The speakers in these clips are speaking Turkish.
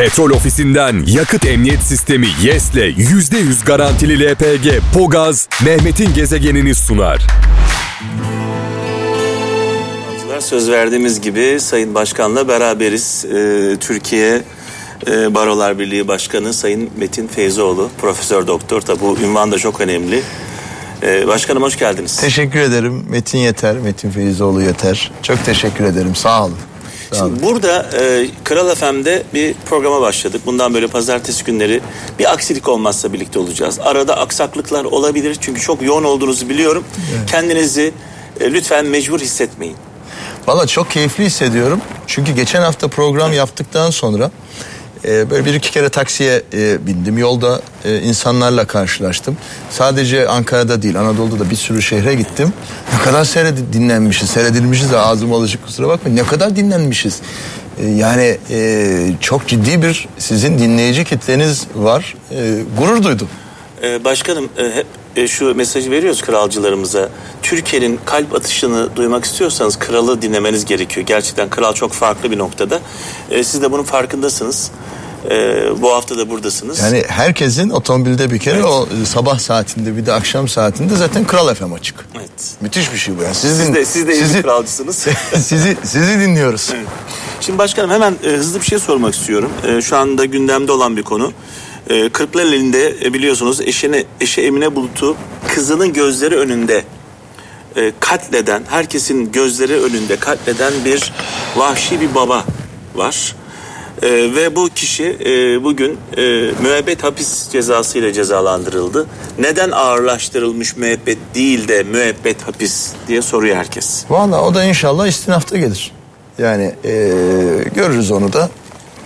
Petrol ofisinden yakıt emniyet sistemi YES'le %100 garantili LPG Pogaz Mehmet'in gezegenini sunar. Söz verdiğimiz gibi Sayın Başkan'la beraberiz. Ee, Türkiye e, Barolar Birliği Başkanı Sayın Metin Feyzoğlu, Profesör Doktor. Tabi bu ünvan da çok önemli. Ee, başkanım hoş geldiniz. Teşekkür ederim. Metin yeter, Metin Feyzoğlu yeter. Çok teşekkür ederim. Sağ olun. Şimdi burada e, Kral FM'de bir programa başladık. Bundan böyle pazartesi günleri bir aksilik olmazsa birlikte olacağız. Arada aksaklıklar olabilir çünkü çok yoğun olduğunuzu biliyorum. Kendinizi e, lütfen mecbur hissetmeyin. Valla çok keyifli hissediyorum. Çünkü geçen hafta program yaptıktan sonra e, böyle bir iki kere taksiye e, bindim. Yolda e, insanlarla karşılaştım. Sadece Ankara'da değil Anadolu'da da bir sürü şehre gittim. Ne kadar seyredi, dinlenmişiz, seyredilmişiz de ağzım alışık kusura bakmayın. Ne kadar dinlenmişiz. E, yani e, çok ciddi bir sizin dinleyici kitleniz var. E, gurur duydum. Başkanım e, hep e, şu mesajı veriyoruz kralcılarımıza. Türkiye'nin kalp atışını duymak istiyorsanız kralı dinlemeniz gerekiyor. Gerçekten kral çok farklı bir noktada. E, siz de bunun farkındasınız. E, bu hafta da buradasınız. Yani herkesin otomobilde bir kere evet. o sabah saatinde bir de akşam saatinde zaten Kral FM açık. Evet. Müthiş bir şey bu yani. Siz, siz de siz de sizi, kralcısınız. sizi sizi dinliyoruz. Evet. Şimdi başkanım hemen e, hızlı bir şey sormak istiyorum. E, şu anda gündemde olan bir konu. E, Kırklareli'nde e, biliyorsunuz eşine, eşi Emine Bulut'u kızının gözleri önünde e, katleden, herkesin gözleri önünde katleden bir vahşi bir baba var. E, ve bu kişi e, bugün e, müebbet hapis cezası ile cezalandırıldı. Neden ağırlaştırılmış müebbet değil de müebbet hapis diye soruyor herkes. Valla o da inşallah istinafta gelir. Yani e, görürüz onu da.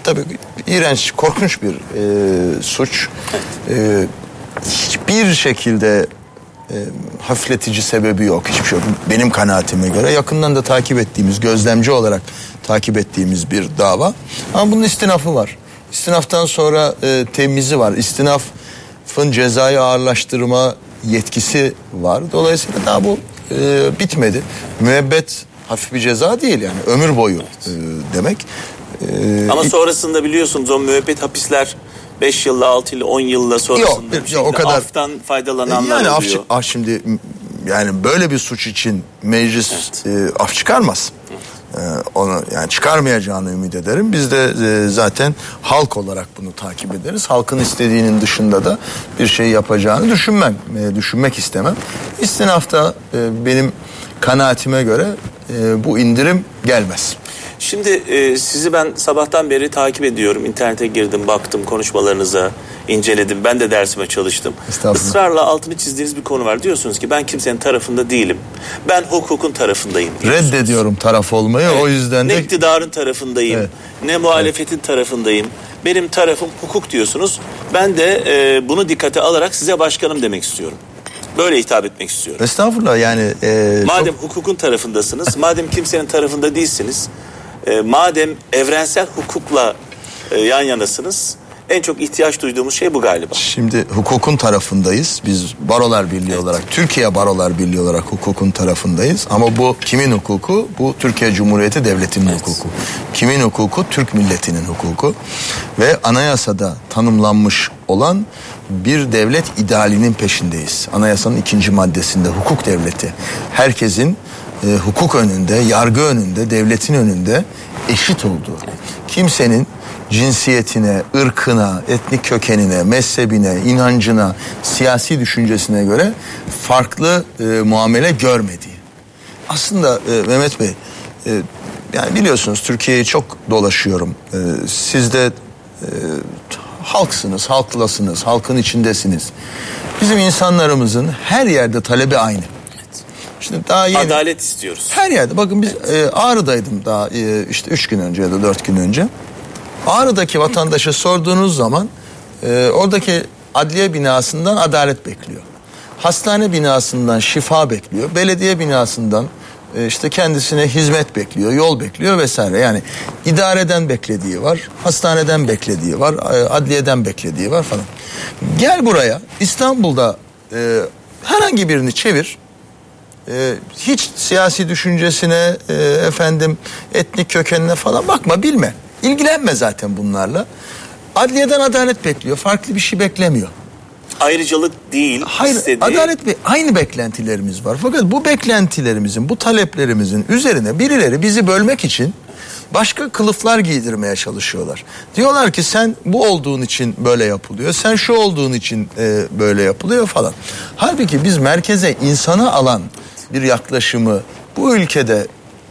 Tabii iğrenç, korkunç bir e, suç. E, hiçbir şekilde e, hafifletici sebebi yok. Hiçbir şey yok. Benim kanaatime göre yakından da takip ettiğimiz, gözlemci olarak takip ettiğimiz bir dava. Ama bunun istinafı var. İstinaftan sonra e, temizi var. İstinafın cezayı ağırlaştırma yetkisi var. Dolayısıyla daha bu e, bitmedi. Müebbet hafif bir ceza değil yani ömür boyu e, demek. Ee, Ama sonrasında biliyorsunuz o müebbet hapisler 5 yılla 6 yılla 10 yılla sonrasında yok, yok, o kadar aftan faydalananlar yani oluyor. Af, ah şimdi yani böyle bir suç için meclis evet. e, af çıkarmaz. E, onu yani çıkarmayacağını ümit ederim. Biz de e, zaten halk olarak bunu takip ederiz. Halkın istediğinin dışında da bir şey yapacağını düşünmem, e, düşünmek istemem. İstinafta e, benim kanaatime göre e, bu indirim gelmez. Şimdi e, sizi ben sabahtan beri takip ediyorum. İnternete girdim, baktım konuşmalarınıza, inceledim. Ben de dersime çalıştım. Israrla altını çizdiğiniz bir konu var. Diyorsunuz ki ben kimsenin tarafında değilim. Ben hukukun tarafındayım. Diyorsunuz. Reddediyorum taraf olmayı. Evet. O yüzden de... Ne iktidarın tarafındayım, evet. ne muhalefetin evet. tarafındayım. Benim tarafım hukuk diyorsunuz. Ben de e, bunu dikkate alarak size başkanım demek istiyorum. Böyle hitap etmek istiyorum. Estağfurullah yani. E, madem çok... hukukun tarafındasınız, madem kimsenin tarafında değilsiniz, e, madem evrensel hukukla e, yan yanasınız en çok ihtiyaç duyduğumuz şey bu galiba. Şimdi hukukun tarafındayız. Biz Barolar Birliği evet. olarak, Türkiye Barolar Birliği olarak hukukun tarafındayız. Ama bu kimin hukuku? Bu Türkiye Cumhuriyeti Devleti'nin evet. hukuku. Kimin hukuku? Türk milletinin hukuku. Ve anayasada tanımlanmış olan bir devlet idealinin peşindeyiz. Anayasanın ikinci maddesinde hukuk devleti. Herkesin e, hukuk önünde, yargı önünde, devletin önünde eşit olduğu. Kimsenin cinsiyetine, ırkına, etnik kökenine, mezhebine, inancına, siyasi düşüncesine göre farklı e, muamele görmediği. Aslında e, Mehmet Bey, e, yani biliyorsunuz Türkiye'yi çok dolaşıyorum. E, siz de e, halksınız, halklasınız, halkın içindesiniz. Bizim insanlarımızın her yerde talebi aynı. Şimdi daha yeni. Adalet istiyoruz. Her yerde. Bakın biz evet. e, Ağrı'daydım daha e, işte üç gün önce ya da dört gün önce. Ağrı'daki vatandaşa sorduğunuz zaman e, oradaki adliye binasından adalet bekliyor. Hastane binasından şifa bekliyor. Belediye binasından işte kendisine hizmet bekliyor, yol bekliyor vesaire. Yani idareden beklediği var, hastaneden beklediği var, e, adliyeden beklediği var falan. Gel buraya İstanbul'da e, herhangi birini çevir e, hiç siyasi düşüncesine e, efendim etnik kökenine falan bakma bilme. İlgilenme zaten bunlarla. Adliyeden adalet bekliyor. Farklı bir şey beklemiyor. Ayrıcalık değil. Hayır, istediği- adalet ve aynı beklentilerimiz var. Fakat bu beklentilerimizin, bu taleplerimizin üzerine birileri bizi bölmek için başka kılıflar giydirmeye çalışıyorlar. Diyorlar ki sen bu olduğun için böyle yapılıyor, sen şu olduğun için e, böyle yapılıyor falan. Halbuki biz merkeze insanı alan bir yaklaşımı bu ülkede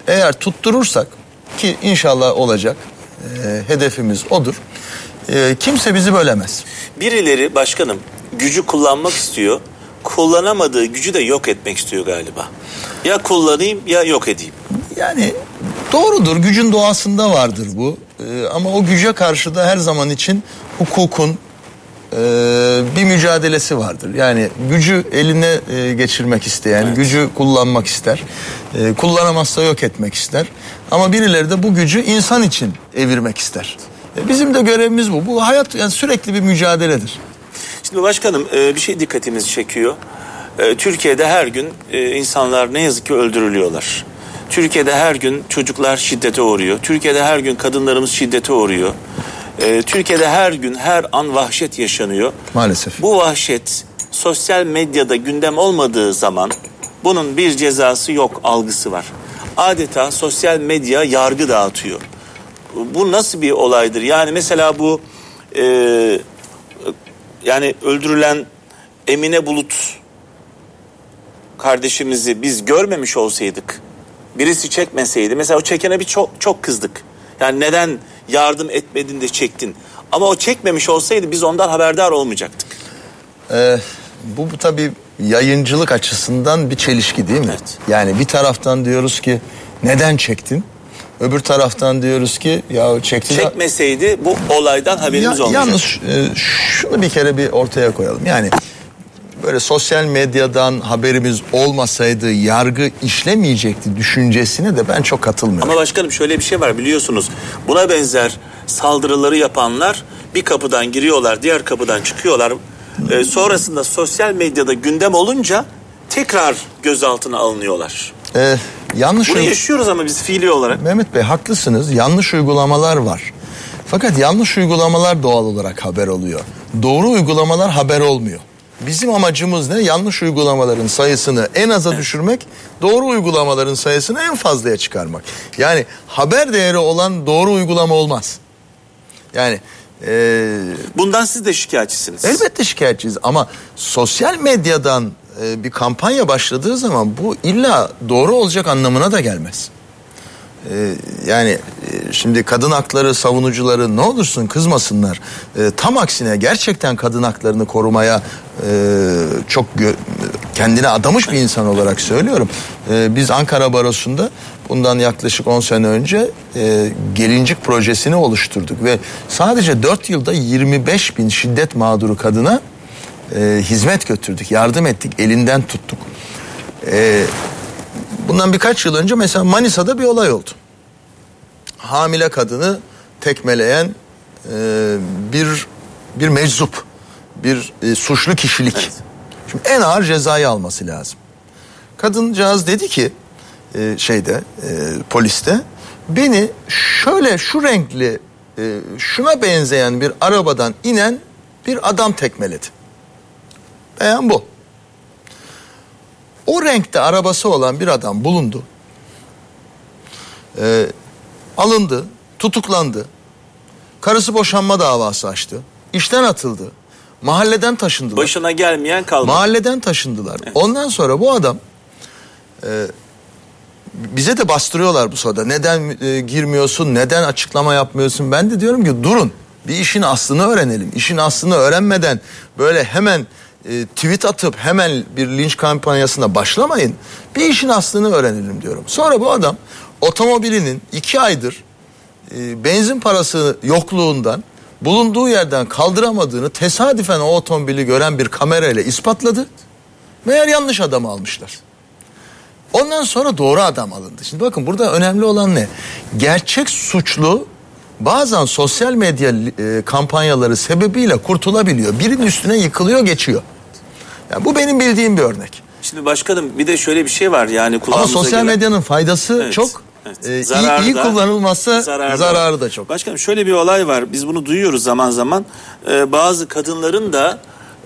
eğer tutturursak ki inşallah olacak, e, hedefimiz odur. E, kimse bizi bölemez. Birileri başkanım gücü kullanmak istiyor. Kullanamadığı gücü de yok etmek istiyor galiba. Ya kullanayım ya yok edeyim. Yani doğrudur gücün doğasında vardır bu Ee, ama o güce karşı da her zaman için hukukun e, bir mücadelesi vardır. Yani gücü eline e, geçirmek isteyen, gücü kullanmak ister. E, kullanamazsa yok etmek ister. Ama birileri de bu gücü insan için evirmek ister. E, bizim de görevimiz bu. Bu hayat yani sürekli bir mücadeledir. Şimdi başkanım e, bir şey dikkatimizi çekiyor. E, Türkiye'de her gün e, insanlar ne yazık ki öldürülüyorlar. Türkiye'de her gün çocuklar şiddete uğruyor. Türkiye'de her gün kadınlarımız şiddete uğruyor. Türkiye'de her gün her an vahşet yaşanıyor. Maalesef. Bu vahşet sosyal medyada gündem olmadığı zaman bunun bir cezası yok algısı var. Adeta sosyal medya yargı dağıtıyor. Bu nasıl bir olaydır? Yani mesela bu e, yani öldürülen Emine Bulut kardeşimizi biz görmemiş olsaydık birisi çekmeseydi mesela o çekene bir çok çok kızdık. Yani neden yardım etmedin de çektin? Ama o çekmemiş olsaydı biz ondan haberdar olmayacaktık. Ee, bu, bu tabii yayıncılık açısından bir çelişki değil mi? Evet. Yani bir taraftan diyoruz ki neden çektin? Öbür taraftan diyoruz ki ya çekti Çekmeseydi bu olaydan haberimiz Ya- olmayacak. Yalnız e, şunu bir kere bir ortaya koyalım. Yani böyle sosyal medyadan haberimiz olmasaydı yargı işlemeyecekti düşüncesine de ben çok katılmıyorum. Ama başkanım şöyle bir şey var biliyorsunuz. Buna benzer saldırıları yapanlar bir kapıdan giriyorlar, diğer kapıdan çıkıyorlar. Ee, sonrasında sosyal medyada gündem olunca tekrar gözaltına alınıyorlar. Ee, yanlış Bunu yaşıyoruz ama biz fiili olarak. Mehmet Bey haklısınız. Yanlış uygulamalar var. Fakat yanlış uygulamalar doğal olarak haber oluyor. Doğru uygulamalar haber olmuyor. Bizim amacımız ne? Yanlış uygulamaların sayısını en aza düşürmek, doğru uygulamaların sayısını en fazlaya çıkarmak. Yani haber değeri olan doğru uygulama olmaz. Yani eee, Bundan siz de şikayetçisiniz. elbette şikayetçiyiz ama sosyal medyadan e, bir kampanya başladığı zaman bu illa doğru olacak anlamına da gelmez. Ee, yani e, şimdi kadın hakları savunucuları ne olursun kızmasınlar. Tam aksine gerçekten kadın haklarını korumaya e, çok kendine adamış bir insan olarak söylüyorum. Biz Ankara Barosu'nda bundan yaklaşık 10 sene önce e, gelincik projesini oluşturduk ve sadece 4 yılda 25 bin şiddet mağduru kadına e, hizmet götürdük, yardım ettik, elinden tuttuk. E, bundan birkaç yıl önce mesela Manisa'da bir olay oldu. Hamile kadını tekmeleyen e, bir bir meczup, bir e, suçlu kişilik. Evet. Şimdi en ağır cezayı alması lazım. Kadıncağız dedi ki e, şeyde e, poliste beni şöyle şu renkli e, şuna benzeyen bir arabadan inen bir adam tekmeledi. Beyan bu. O renkte arabası olan bir adam bulundu. Ee, alındı, tutuklandı. Karısı boşanma davası açtı. İşten atıldı. Mahalleden taşındılar. Başına gelmeyen kalmadı. Mahalleden taşındılar. Ondan sonra bu adam e, bize de bastırıyorlar bu sırada. Neden e, girmiyorsun? Neden açıklama yapmıyorsun? Ben de diyorum ki durun. Bir işin aslını öğrenelim. İşin aslını öğrenmeden böyle hemen e, tweet atıp hemen bir linç kampanyasına başlamayın. Bir işin aslını öğrenelim diyorum. Sonra bu adam otomobilinin iki aydır e, benzin parası yokluğundan bulunduğu yerden kaldıramadığını tesadüfen o otomobili gören bir kamerayla ispatladı. Meğer yanlış adamı almışlar. Ondan sonra doğru adam alındı. Şimdi bakın burada önemli olan ne? Gerçek suçlu bazen sosyal medya e, kampanyaları sebebiyle kurtulabiliyor. Birinin üstüne yıkılıyor geçiyor. Yani bu benim bildiğim bir örnek. Şimdi başkanım bir de şöyle bir şey var yani Ama kulağımıza sosyal gelen- medyanın faydası Evet. çok, Evet. e, iyi, Zararı iyi da- kullanılmazsa zararı da çok. Başkanım şöyle bir olay var. Biz bunu duyuyoruz zaman zaman. Ee, bazı kadınların da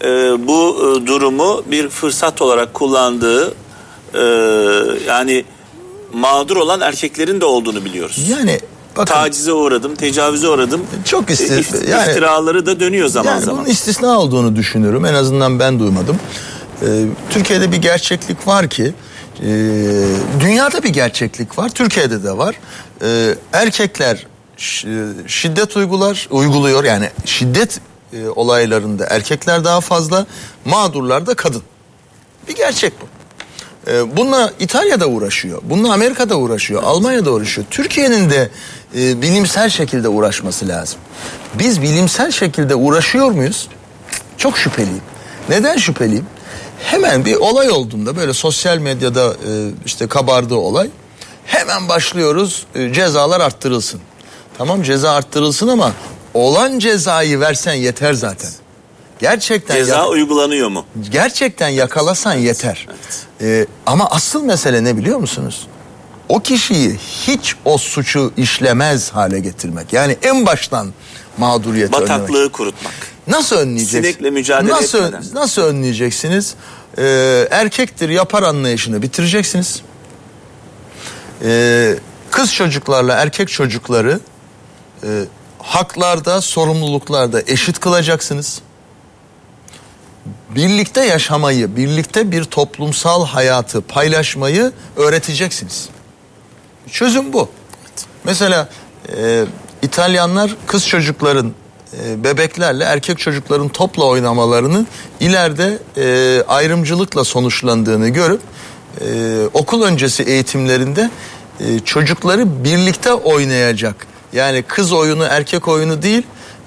e, bu e, durumu bir fırsat olarak kullandığı e, yani mağdur olan erkeklerin de olduğunu biliyoruz. Yani bakın Tacize uğradım, tecavüze uğradım. Çok E, ift- yani- iftiraları da dönüyor zaman yani zaman. bunun istisna olduğunu düşünüyorum. En azından ben duymadım. Ee, Türkiye'de bir gerçeklik var ki e, dünyada bir gerçeklik var. Türkiye'de de var. Ee, erkekler ş- şiddet uygular, uyguluyor. Yani şiddet e, olaylarında erkekler daha fazla, mağdurlar da kadın. Bir gerçek bu. Ee, Bununla İtalya'da uğraşıyor. Bununla Amerika'da uğraşıyor. Almanya'da uğraşıyor. Türkiye'nin de e, bilimsel şekilde uğraşması lazım. Biz bilimsel şekilde uğraşıyor muyuz? Çok şüpheliyim. Neden şüpheliyim? Hemen bir olay olduğunda böyle sosyal medyada e, işte kabardığı olay hemen başlıyoruz e, cezalar arttırılsın. Tamam ceza arttırılsın ama olan cezayı versen yeter zaten. Gerçekten Ceza ya- uygulanıyor mu? gerçekten yakalasan yeter. Ee, ama asıl mesele ne biliyor musunuz? O kişiyi hiç o suçu işlemez hale getirmek. Yani en baştan mağduriyeti önlemek. Bataklığı kurutmak. Nasıl önleyeceksiniz? Sinekle mücadele nasıl, etmeden. Nasıl önleyeceksiniz? Ee, erkektir yapar anlayışını bitireceksiniz. Ee, kız çocuklarla erkek çocukları e, haklarda, sorumluluklarda eşit kılacaksınız. Birlikte yaşamayı, birlikte bir toplumsal hayatı paylaşmayı öğreteceksiniz. Çözüm bu. Mesela e, İtalyanlar kız çocukların e, bebeklerle erkek çocukların topla oynamalarını ileride e, ayrımcılıkla sonuçlandığını görüp e, okul öncesi eğitimlerinde e, çocukları birlikte oynayacak. Yani kız oyunu erkek oyunu değil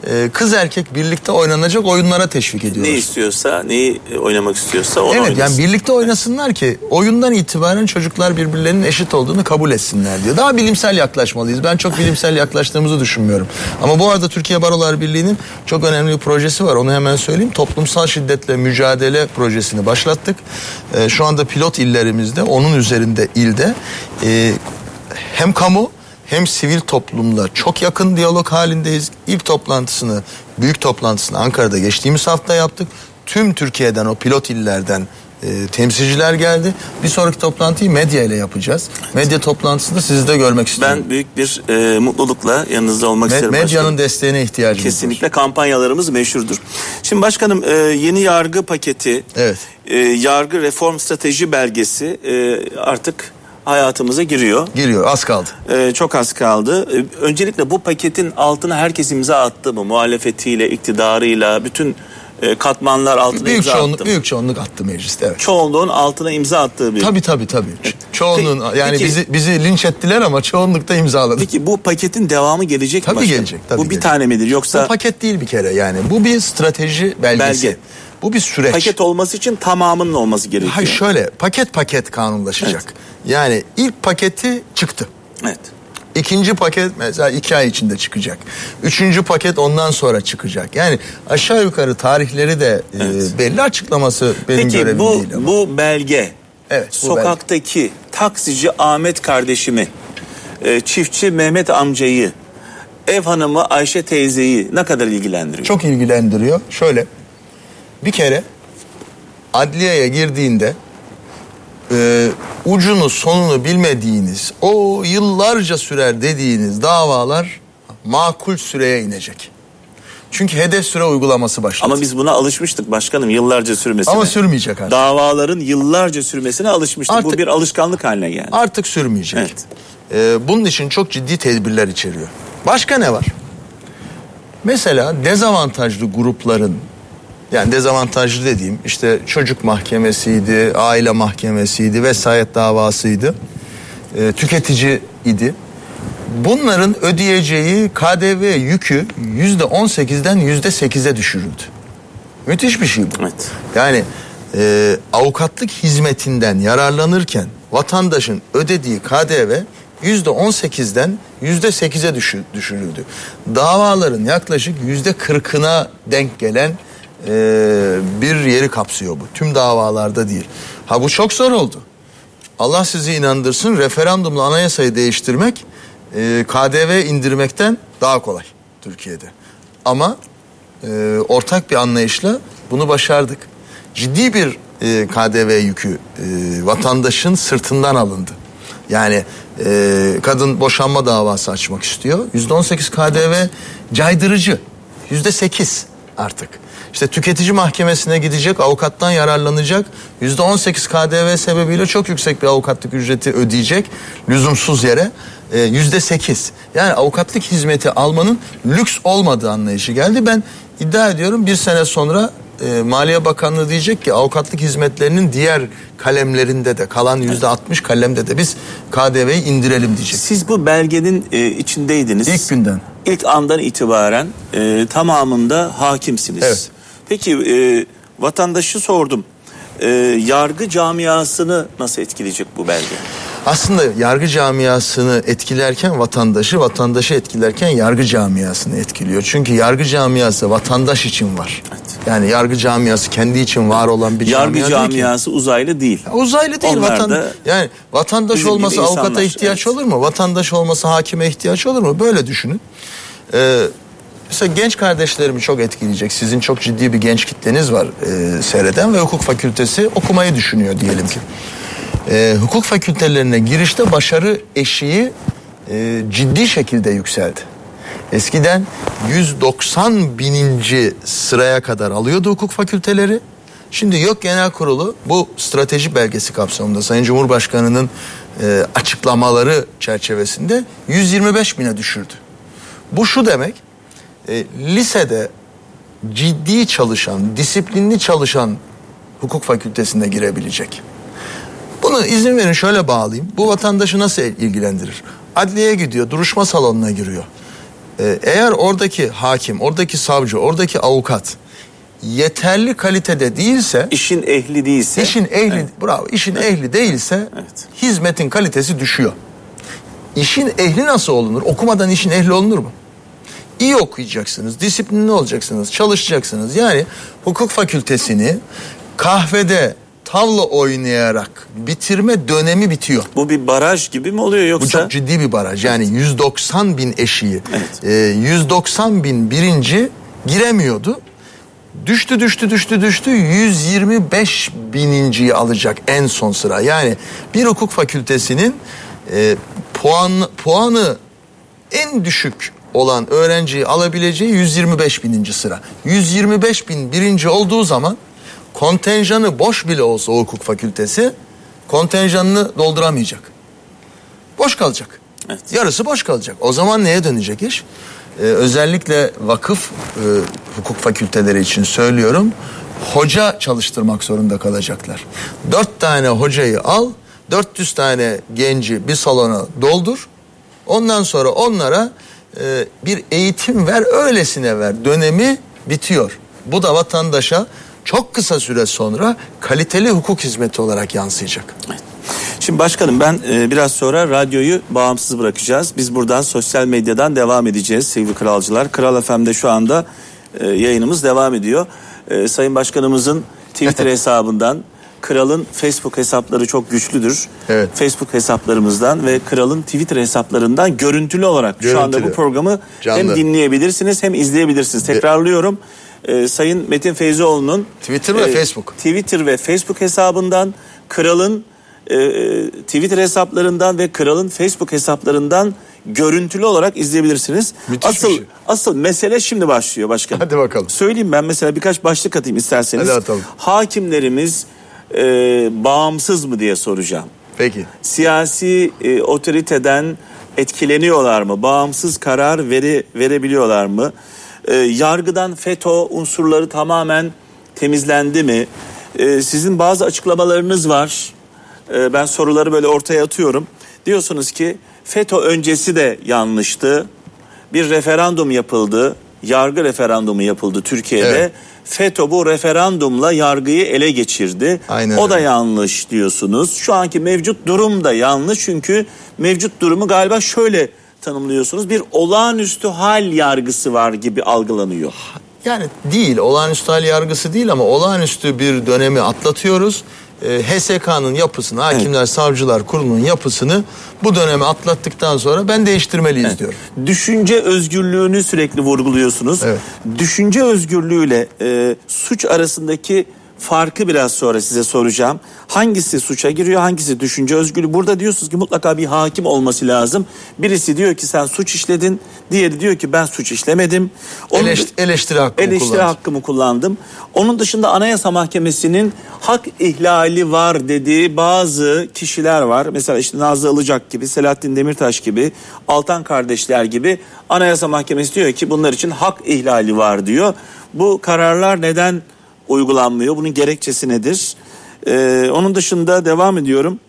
e, kız erkek birlikte oynanacak oyunlara teşvik ediyoruz. Ne istiyorsa, neyi oynamak istiyorsa onu Evet oynasın. yani birlikte oynasınlar ki oyundan itibaren çocuklar birbirlerinin eşit olduğunu kabul etsinler diyor. Daha bilimsel yaklaşmalıyız. Ben çok bilimsel yaklaştığımızı düşünmüyorum. Ama bu arada Türkiye Barolar Birliği'nin çok önemli bir projesi var. Onu hemen söyleyeyim. Toplumsal şiddetle mücadele projesini başlattık. Ee, şu anda pilot illerimizde onun üzerinde ilde e, hem kamu hem sivil toplumla çok yakın diyalog halindeyiz. İlk toplantısını, büyük toplantısını Ankara'da geçtiğimiz hafta yaptık. Tüm Türkiye'den o pilot illerden e, temsilciler geldi. Bir sonraki toplantıyı medya ile yapacağız. Medya toplantısında sizi de görmek istiyorum. Ben büyük bir e, mutlulukla yanınızda olmak Me- isterim. medyanın başkanım. desteğine ihtiyacımız var. Kesinlikle kampanyalarımız meşhurdur. Şimdi başkanım e, yeni yargı paketi, Evet. e, yargı reform strateji belgesi e, artık hayatımıza giriyor. Giriyor az kaldı. E, çok az kaldı. E, öncelikle bu paketin altına herkes imza attı mı? Muhalefetiyle, iktidarıyla, bütün e, katmanlar altına Büyük imza çoğunluk, attı büyük çoğunluk attı mecliste evet. Çoğunluğun altına imza attığı bir Tabii tabii tabii. Ç- Çoğunluğun Peki- yani peki- bizi bizi linç ettiler ama çoğunlukta imzaladı. Peki bu paketin devamı gelecek mi Tabii gelecek, tabii bu bir gelecek. tane midir yoksa Bu paket değil bir kere yani. Bu bir strateji belgesi. Belge. Bu bir süreç. paket olması için tamamının olması gerekiyor? Hayır şöyle paket paket kanunlaşacak. Yani ilk paketi çıktı. Evet. İkinci paket mesela iki ay içinde çıkacak. Üçüncü paket ondan sonra çıkacak. Yani aşağı yukarı tarihleri de e, Evet. belli açıklaması benim Peki görevim bu değil ama. bu belge Evet, bu sokaktaki taksici Ahmet kardeşimi, e, çiftçi Mehmet amcayı, ev hanımı Ayşe teyzeyi ne kadar ilgilendiriyor? Çok ilgilendiriyor. Şöyle bir kere adliyeye girdiğinde e, ucunu sonunu bilmediğiniz o yıllarca sürer dediğiniz davalar makul süreye inecek. Çünkü hedef süre uygulaması başladı. Ama biz buna alışmıştık başkanım yıllarca sürmesine. Ama sürmeyecek artık. Davaların yıllarca sürmesine alışmıştık. Bu Artık- bir alışkanlık haline geldi. Artık sürmeyecek. Evet. Ee, bunun için çok ciddi tedbirler içeriyor. Başka ne var? Mesela dezavantajlı grupların yani dezavantajlı dediğim işte çocuk mahkemesiydi, aile mahkemesiydi, vesayet davasıydı, e, tüketici idi. Bunların ödeyeceği KDV yükü yüzde on sekizden yüzde sekize düşürüldü. Müthiş bir şey bu. Evet. Yani e, avukatlık hizmetinden yararlanırken vatandaşın ödediği KDV yüzde on sekizden yüzde sekize düşürüldü. Davaların yaklaşık yüzde kırkına denk gelen e, bir yeri kapsıyor bu. Tüm davalarda değil. Ha bu çok zor oldu. Allah sizi inandırsın referandumla anayasayı değiştirmek e, KDV indirmekten daha kolay Türkiye'de. Ama e, ortak bir anlayışla bunu başardık. Ciddi bir e, KDV yükü e, vatandaşın sırtından alındı. Yani e, kadın boşanma davası açmak istiyor. Yüzde on sekiz KDV caydırıcı. Yüzde sekiz artık. İşte tüketici mahkemesine gidecek, avukattan yararlanacak. Yüzde on sekiz KDV sebebiyle çok yüksek bir avukatlık ücreti ödeyecek. Lüzumsuz yere. E, Yüzde sekiz. Yani avukatlık hizmeti almanın lüks olmadığı anlayışı geldi. Ben iddia ediyorum bir sene sonra e, Maliye Bakanlığı diyecek ki avukatlık hizmetlerinin diğer kalemlerinde de kalan yüzde altmış kalemde de biz KDV'yi indirelim diyecek. Siz bu belgenin e, içindeydiniz. İlk günden. İlk andan itibaren e, tamamında hakimsiniz. Evet. Peki e, vatandaşı sordum. E, yargı camiasını nasıl etkileyecek bu belge? Aslında yargı camiasını etkilerken vatandaşı, vatandaşı etkilerken yargı camiasını etkiliyor. Çünkü yargı camiası vatandaş için var. Yani yargı camiası kendi için var olan bir Yargı camia değil ki. camiası uzaylı değil. Uzaylı değil Onlar vatan. Yani vatandaş olmasa avukata insanlar, ihtiyaç evet. olur mu? Vatandaş olmasa hakime ihtiyaç olur mu? Böyle düşünün. Ee, mesela genç kardeşlerimi çok etkileyecek. Sizin çok ciddi bir genç kitleniz var e, seyreden ve hukuk fakültesi okumayı düşünüyor diyelim ki. Ee, hukuk fakültelerine girişte başarı eşiği e, ciddi şekilde yükseldi. Eskiden 190 bininci sıraya kadar alıyordu hukuk fakülteleri. Şimdi yok genel kurulu bu strateji belgesi kapsamında Sayın Cumhurbaşkanı'nın e, açıklamaları çerçevesinde 125 bine düşürdü. Bu şu demek e, lisede ciddi çalışan, disiplinli çalışan hukuk fakültesine girebilecek. Bunu izin verin şöyle bağlayayım. Bu vatandaşı nasıl ilgilendirir? Adliyeye gidiyor, duruşma salonuna giriyor. Ee, eğer oradaki hakim, oradaki savcı, oradaki avukat yeterli kalitede değilse, İşin ehli değilse. işin ehli, bravo, işin ehli değilse Evet. hizmetin kalitesi düşüyor. İşin ehli nasıl olunur? Okumadan işin ehli olunur mu? İyi okuyacaksınız, disiplinli olacaksınız, çalışacaksınız. Yani hukuk fakültesini kahvede tavla oynayarak bitirme dönemi bitiyor. Bu bir baraj gibi mi oluyor Bu yoksa? çok ciddi bir baraj. Yani 190 bin eşiği. Evet. e, 190 bin birinci giremiyordu. Düştü düştü düştü düştü 125 bininciyi alacak en son sıra. Yani bir hukuk fakültesinin e, puan puanı en düşük olan öğrenciyi alabileceği 125 bininci sıra. 125 bin birinci olduğu zaman kontenjanı boş bile olsa o hukuk fakültesi kontenjanını dolduramayacak. Boş kalacak. Evet. Yarısı boş kalacak. O zaman neye dönecek iş? Ee, özellikle vakıf e, hukuk fakülteleri için söylüyorum. Hoca çalıştırmak zorunda kalacaklar. Dört tane hocayı al, 400 tane genci bir salona doldur. Ondan sonra onlara e, bir eğitim ver, öylesine ver. Dönemi bitiyor. Bu da vatandaşa çok kısa süre sonra kaliteli hukuk hizmeti olarak yansıyacak. Şimdi başkanım ben e, biraz sonra radyoyu bağımsız bırakacağız. Biz buradan sosyal medyadan devam edeceğiz sevgili kralcılar. Kral FM'de şu anda e, yayınımız devam ediyor. E, Sayın Başkanımızın Twitter hesabından Kral'ın Facebook hesapları çok güçlüdür. Evet. Facebook hesaplarımızdan ve Kral'ın Twitter hesaplarından görüntülü olarak şu anda bu Görüntülü. programı Canlı. hem dinleyebilirsiniz hem izleyebilirsiniz. Tekrarlıyorum. E, Sayın Metin Feyzioğlu'nun Twitter ve Facebook. Twitter ve Facebook hesabından Kral'ın e, e, Twitter hesaplarından ve Kral'ın Facebook hesaplarından görüntülü olarak izleyebilirsiniz. Müthiş asıl şey. asıl mesele şimdi başlıyor başkanım. Hadi bakalım. Söyleyeyim ben mesela birkaç başlık atayım isterseniz. Hadi atalım. Hakimlerimiz e, bağımsız mı diye soracağım. Peki. Siyasi e, otoriteden etkileniyorlar mı? Bağımsız karar veri, verebiliyorlar mı? E, yargıdan FETÖ unsurları tamamen temizlendi mi? E, sizin bazı açıklamalarınız var. E, ben soruları böyle ortaya atıyorum. Diyorsunuz ki FETÖ öncesi de yanlıştı. Bir referandum yapıldı. Yargı referandumu yapıldı Türkiye'de. Evet. FETÖ bu referandumla yargıyı ele geçirdi. Aynen o da öyle. yanlış diyorsunuz. Şu anki mevcut durum da yanlış çünkü mevcut durumu galiba şöyle tanımlıyorsunuz. Bir olağanüstü hal yargısı var gibi algılanıyor. Yani değil, olağanüstü hal yargısı değil ama olağanüstü bir dönemi atlatıyoruz e, HSK'nın yapısını, Hakimler Savcılar Kurulu'nun yapısını bu dönemi atlattıktan sonra ben değiştirmeliyiz diyorum. Düşünce özgürlüğünü sürekli vurguluyorsunuz. Evet. Düşünce özgürlüğüyle e, suç arasındaki farkı biraz sonra size soracağım. Hangisi suça giriyor, hangisi düşünce özgürlüğü? Burada diyorsunuz ki mutlaka bir hakim olması lazım. Birisi diyor ki sen suç işledin, diğeri diyor ki ben suç işlemedim. Onun- Eleşt- eleştiri hakkımı eleştiri kullandım. hakkımı kullandım. Onun dışında Anayasa Mahkemesi'nin hak ihlali var dediği bazı kişiler var. Mesela işte Nazlı Ilıcak gibi, Selahattin Demirtaş gibi, Altan kardeşler gibi Anayasa Mahkemesi diyor ki bunlar için hak ihlali var diyor. Bu kararlar neden uygulanmıyor? Bunun gerekçesi nedir? Ee, onun dışında devam ediyorum.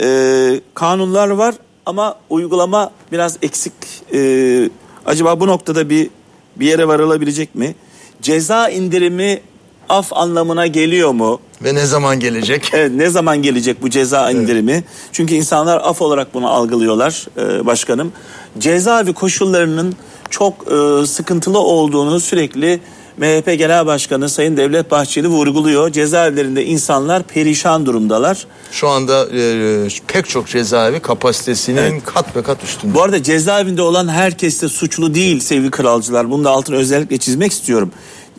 Ee, kanunlar var ama uygulama biraz eksik. Ee, acaba bu noktada bir bir yere varılabilecek mi? Ceza indirimi af anlamına geliyor mu? Ve ne zaman gelecek? Evet, ne zaman gelecek bu ceza indirimi? Çünkü insanlar af olarak bunu algılıyorlar e, başkanım. Cezaevi koşullarının çok e, sıkıntılı olduğunu sürekli MHP Genel Başkanı Sayın Devlet Bahçeli vurguluyor. Cezaevlerinde insanlar perişan durumdalar. Şu anda e, pek çok cezaevi kapasitesinin kat be kat üstünde. Bu arada cezaevinde olan herkes de suçlu değil sevgili kralcılar. Bunu da altını özellikle çizmek istiyorum.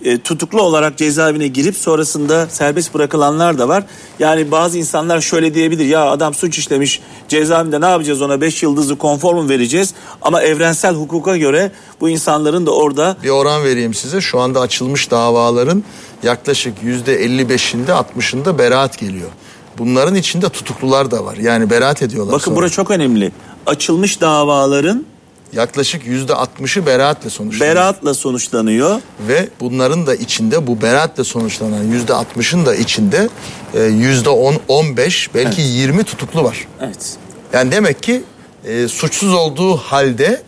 E, tutuklu olarak cezaevine girip sonrasında serbest bırakılanlar da var. Yani bazı insanlar şöyle diyebilir ya adam suç işlemiş cezaevinde ne yapacağız ona 5 yıldızlı konfor mu vereceğiz? Ama evrensel hukuka göre bu insanların da orada Bir oran vereyim size. Şu anda açılmış davaların yaklaşık yüzde 55'inde 60'ında beraat geliyor. Bunların içinde tutuklular da var. Yani beraat ediyorlar bakın sonra. bura çok önemli. Açılmış davaların Yaklaşık yüzde 60'ı beraatle sonuçlanıyor. beraatla sonuçlanıyor. Ve bunların da içinde bu beraatle sonuçlanan yüzde 60'ın da içinde e, yüzde 10, 15 belki 20 tutuklu var. Evet. Yani demek ki e, suçsuz olduğu halde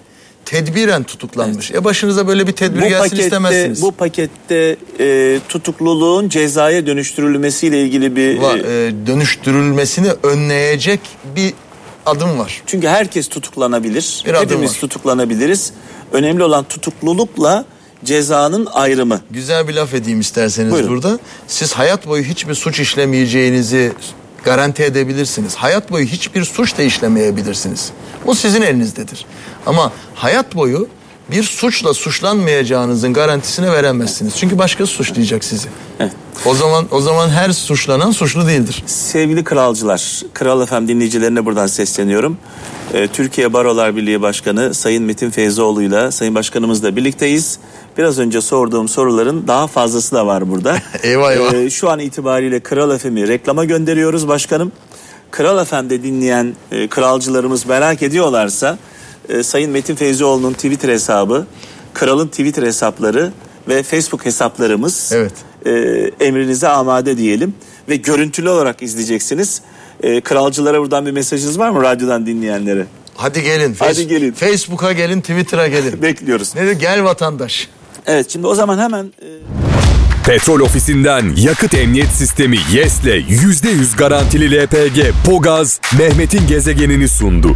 tedbiren tutuklanmış. E başınıza böyle bir tedbir Bu gelsin pakette, istemezsiniz. bu pakette e, tutukluluğun cezaya dönüştürülmesiyle ilgili bir Va- e, e, dönüştürülmesini önleyecek bir adım var. çünkü herkes tutuklanabilir. Bir Hepimiz tutuklanabiliriz. Önemli olan tutuklulukla cezanın ayrımı. Güzel bir laf edeyim isterseniz Buyurun. burada. Siz hayat boyu hiçbir suç işlemeyeceğinizi garanti edebilirsiniz. Hayat boyu hiçbir suç da işlemeyebilirsiniz. Bu sizin elinizdedir. Ama hayat boyu bir suçla suçlanmayacağınızın garantisini veremezsiniz. Çünkü başkası suçlayacak sizi. Evet. O zaman o zaman her suçlanan suçlu değildir. Sevgili kralcılar, Kral FM dinleyicilerine buradan sesleniyorum. Ee, Türkiye Barolar Birliği Başkanı Sayın Metin Feyzoğlu'yla Sayın Başkanımızla birlikteyiz. Biraz önce sorduğum soruların daha fazlası da var burada. Eyvah, eyvah. Ee, şu an itibariyle Kral FM'i reklama gönderiyoruz başkanım. Kral FM'de dinleyen e, kralcılarımız merak ediyorlarsa e, Sayın Metin Feyzoğlu'nun Twitter hesabı, Kral'ın Twitter hesapları ve Facebook hesaplarımız Evet. e, emrinize amade diyelim ve görüntülü olarak izleyeceksiniz. E, kralcılara buradan bir mesajınız var mı radyodan dinleyenlere? Hadi gelin. Hadi Face- gelin. Facebook'a gelin, Twitter'a gelin. Bekliyoruz. ne de gel vatandaş. Evet şimdi o zaman hemen e, Petrol ofisinden yakıt emniyet sistemi YES'le %100 garantili LPG Pogaz Mehmet'in gezegenini sundu.